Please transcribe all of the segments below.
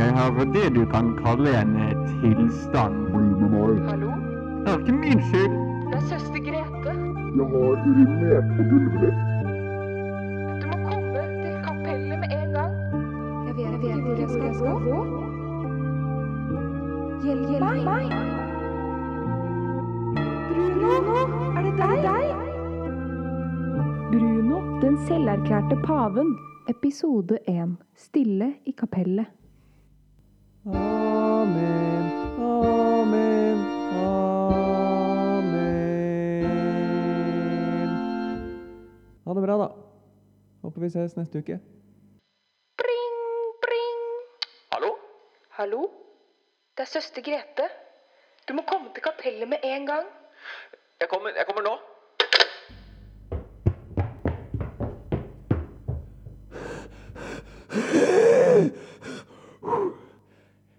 Jeg har det du kan kalle en eh, tilstand. Bli med meg. Hallo? Det er ikke min skyld. Det er søster Grete. Jeg har urinert på gulvet. Du må komme til kapellet med en gang. Jeg vet, jeg vet ikke hvor jeg skal gå. Hjelp meg! Bruno, er det deg? Bruno, den selverklærte paven, episode 1. Stille i kapellet. Ha det bra, da. Håper vi ses neste uke. Bring, bring. Hallo? Hallo? Det er søster Grete. Du må komme til kapellet med en gang. Jeg kommer, jeg kommer nå.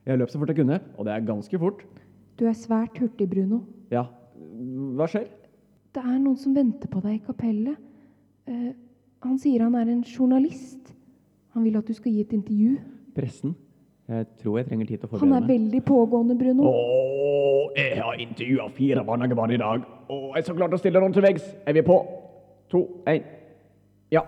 Jeg løp så fort jeg kunne, og det er ganske fort. Du er svært hurtig, Bruno. Ja, hva skjer? Det er noen som venter på deg i kapellet. Han sier han er en journalist. Han vil at du skal gi et intervju. Pressen? Jeg tror jeg trenger tid til å forberede meg. Han er veldig pågående, Bruno. Åh, jeg har intervjua fire barnehagebarn i dag, og jeg er så klar til å stille noen til veggs. Er vi på? To, én. Ja.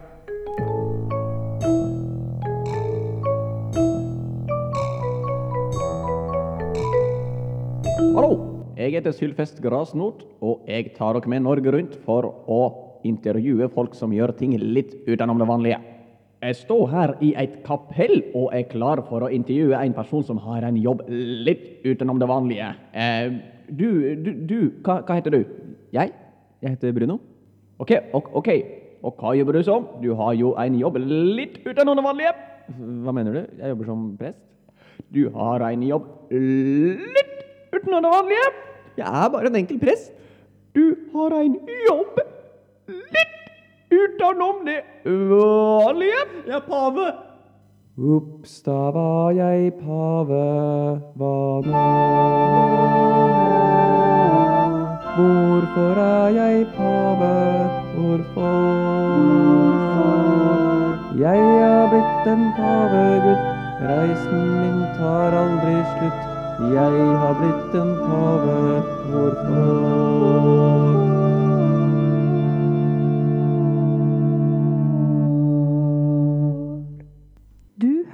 Hallo! Jeg heter Sylfest Grasnot, og jeg tar dere med Norge rundt for å intervjue folk som gjør ting litt utenom det vanlige. Jeg står her i et kapell og er klar for å intervjue en person som har en jobb litt utenom det vanlige. Eh, du, du, du hva, hva heter du? Jeg? Jeg heter Bruno. Ok, ok. ok. Og hva jobber du som? Du har jo en jobb litt utenom det vanlige. Hva mener du? Jeg jobber som prest. Du har en jobb litt utenom det vanlige. Jeg er bare en enkel prest. Du har en jobb utenom det vanlige. Jeg er pave. Ops, da var jeg pave, hva nå? Hvorfor er jeg pave? Hvorfor? Jeg er blitt en pavegutt, reisen min tar aldri slutt. Jeg har blitt en pave, hvorfor?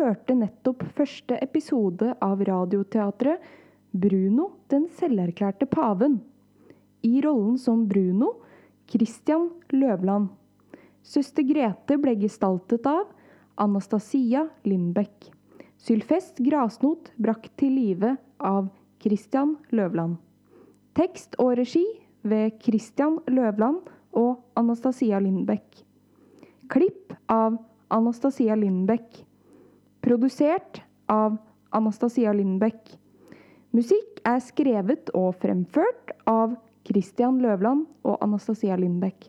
Hørte nettopp første episode av radioteatret Bruno den selverklærte paven. I rollen som Bruno Christian Løvland. Søster Grete ble gestaltet av Anastasia Lindbekk. Sylfest Grasnot brakt til live av Christian Løvland. Tekst og regi ved Christian Løvland og Anastasia Lindbekk. Klipp av Anastasia Lindbekk. Produsert av Anastasia Lindbekk. Musikk er skrevet og fremført av Christian Løvland og Anastasia Lindbekk.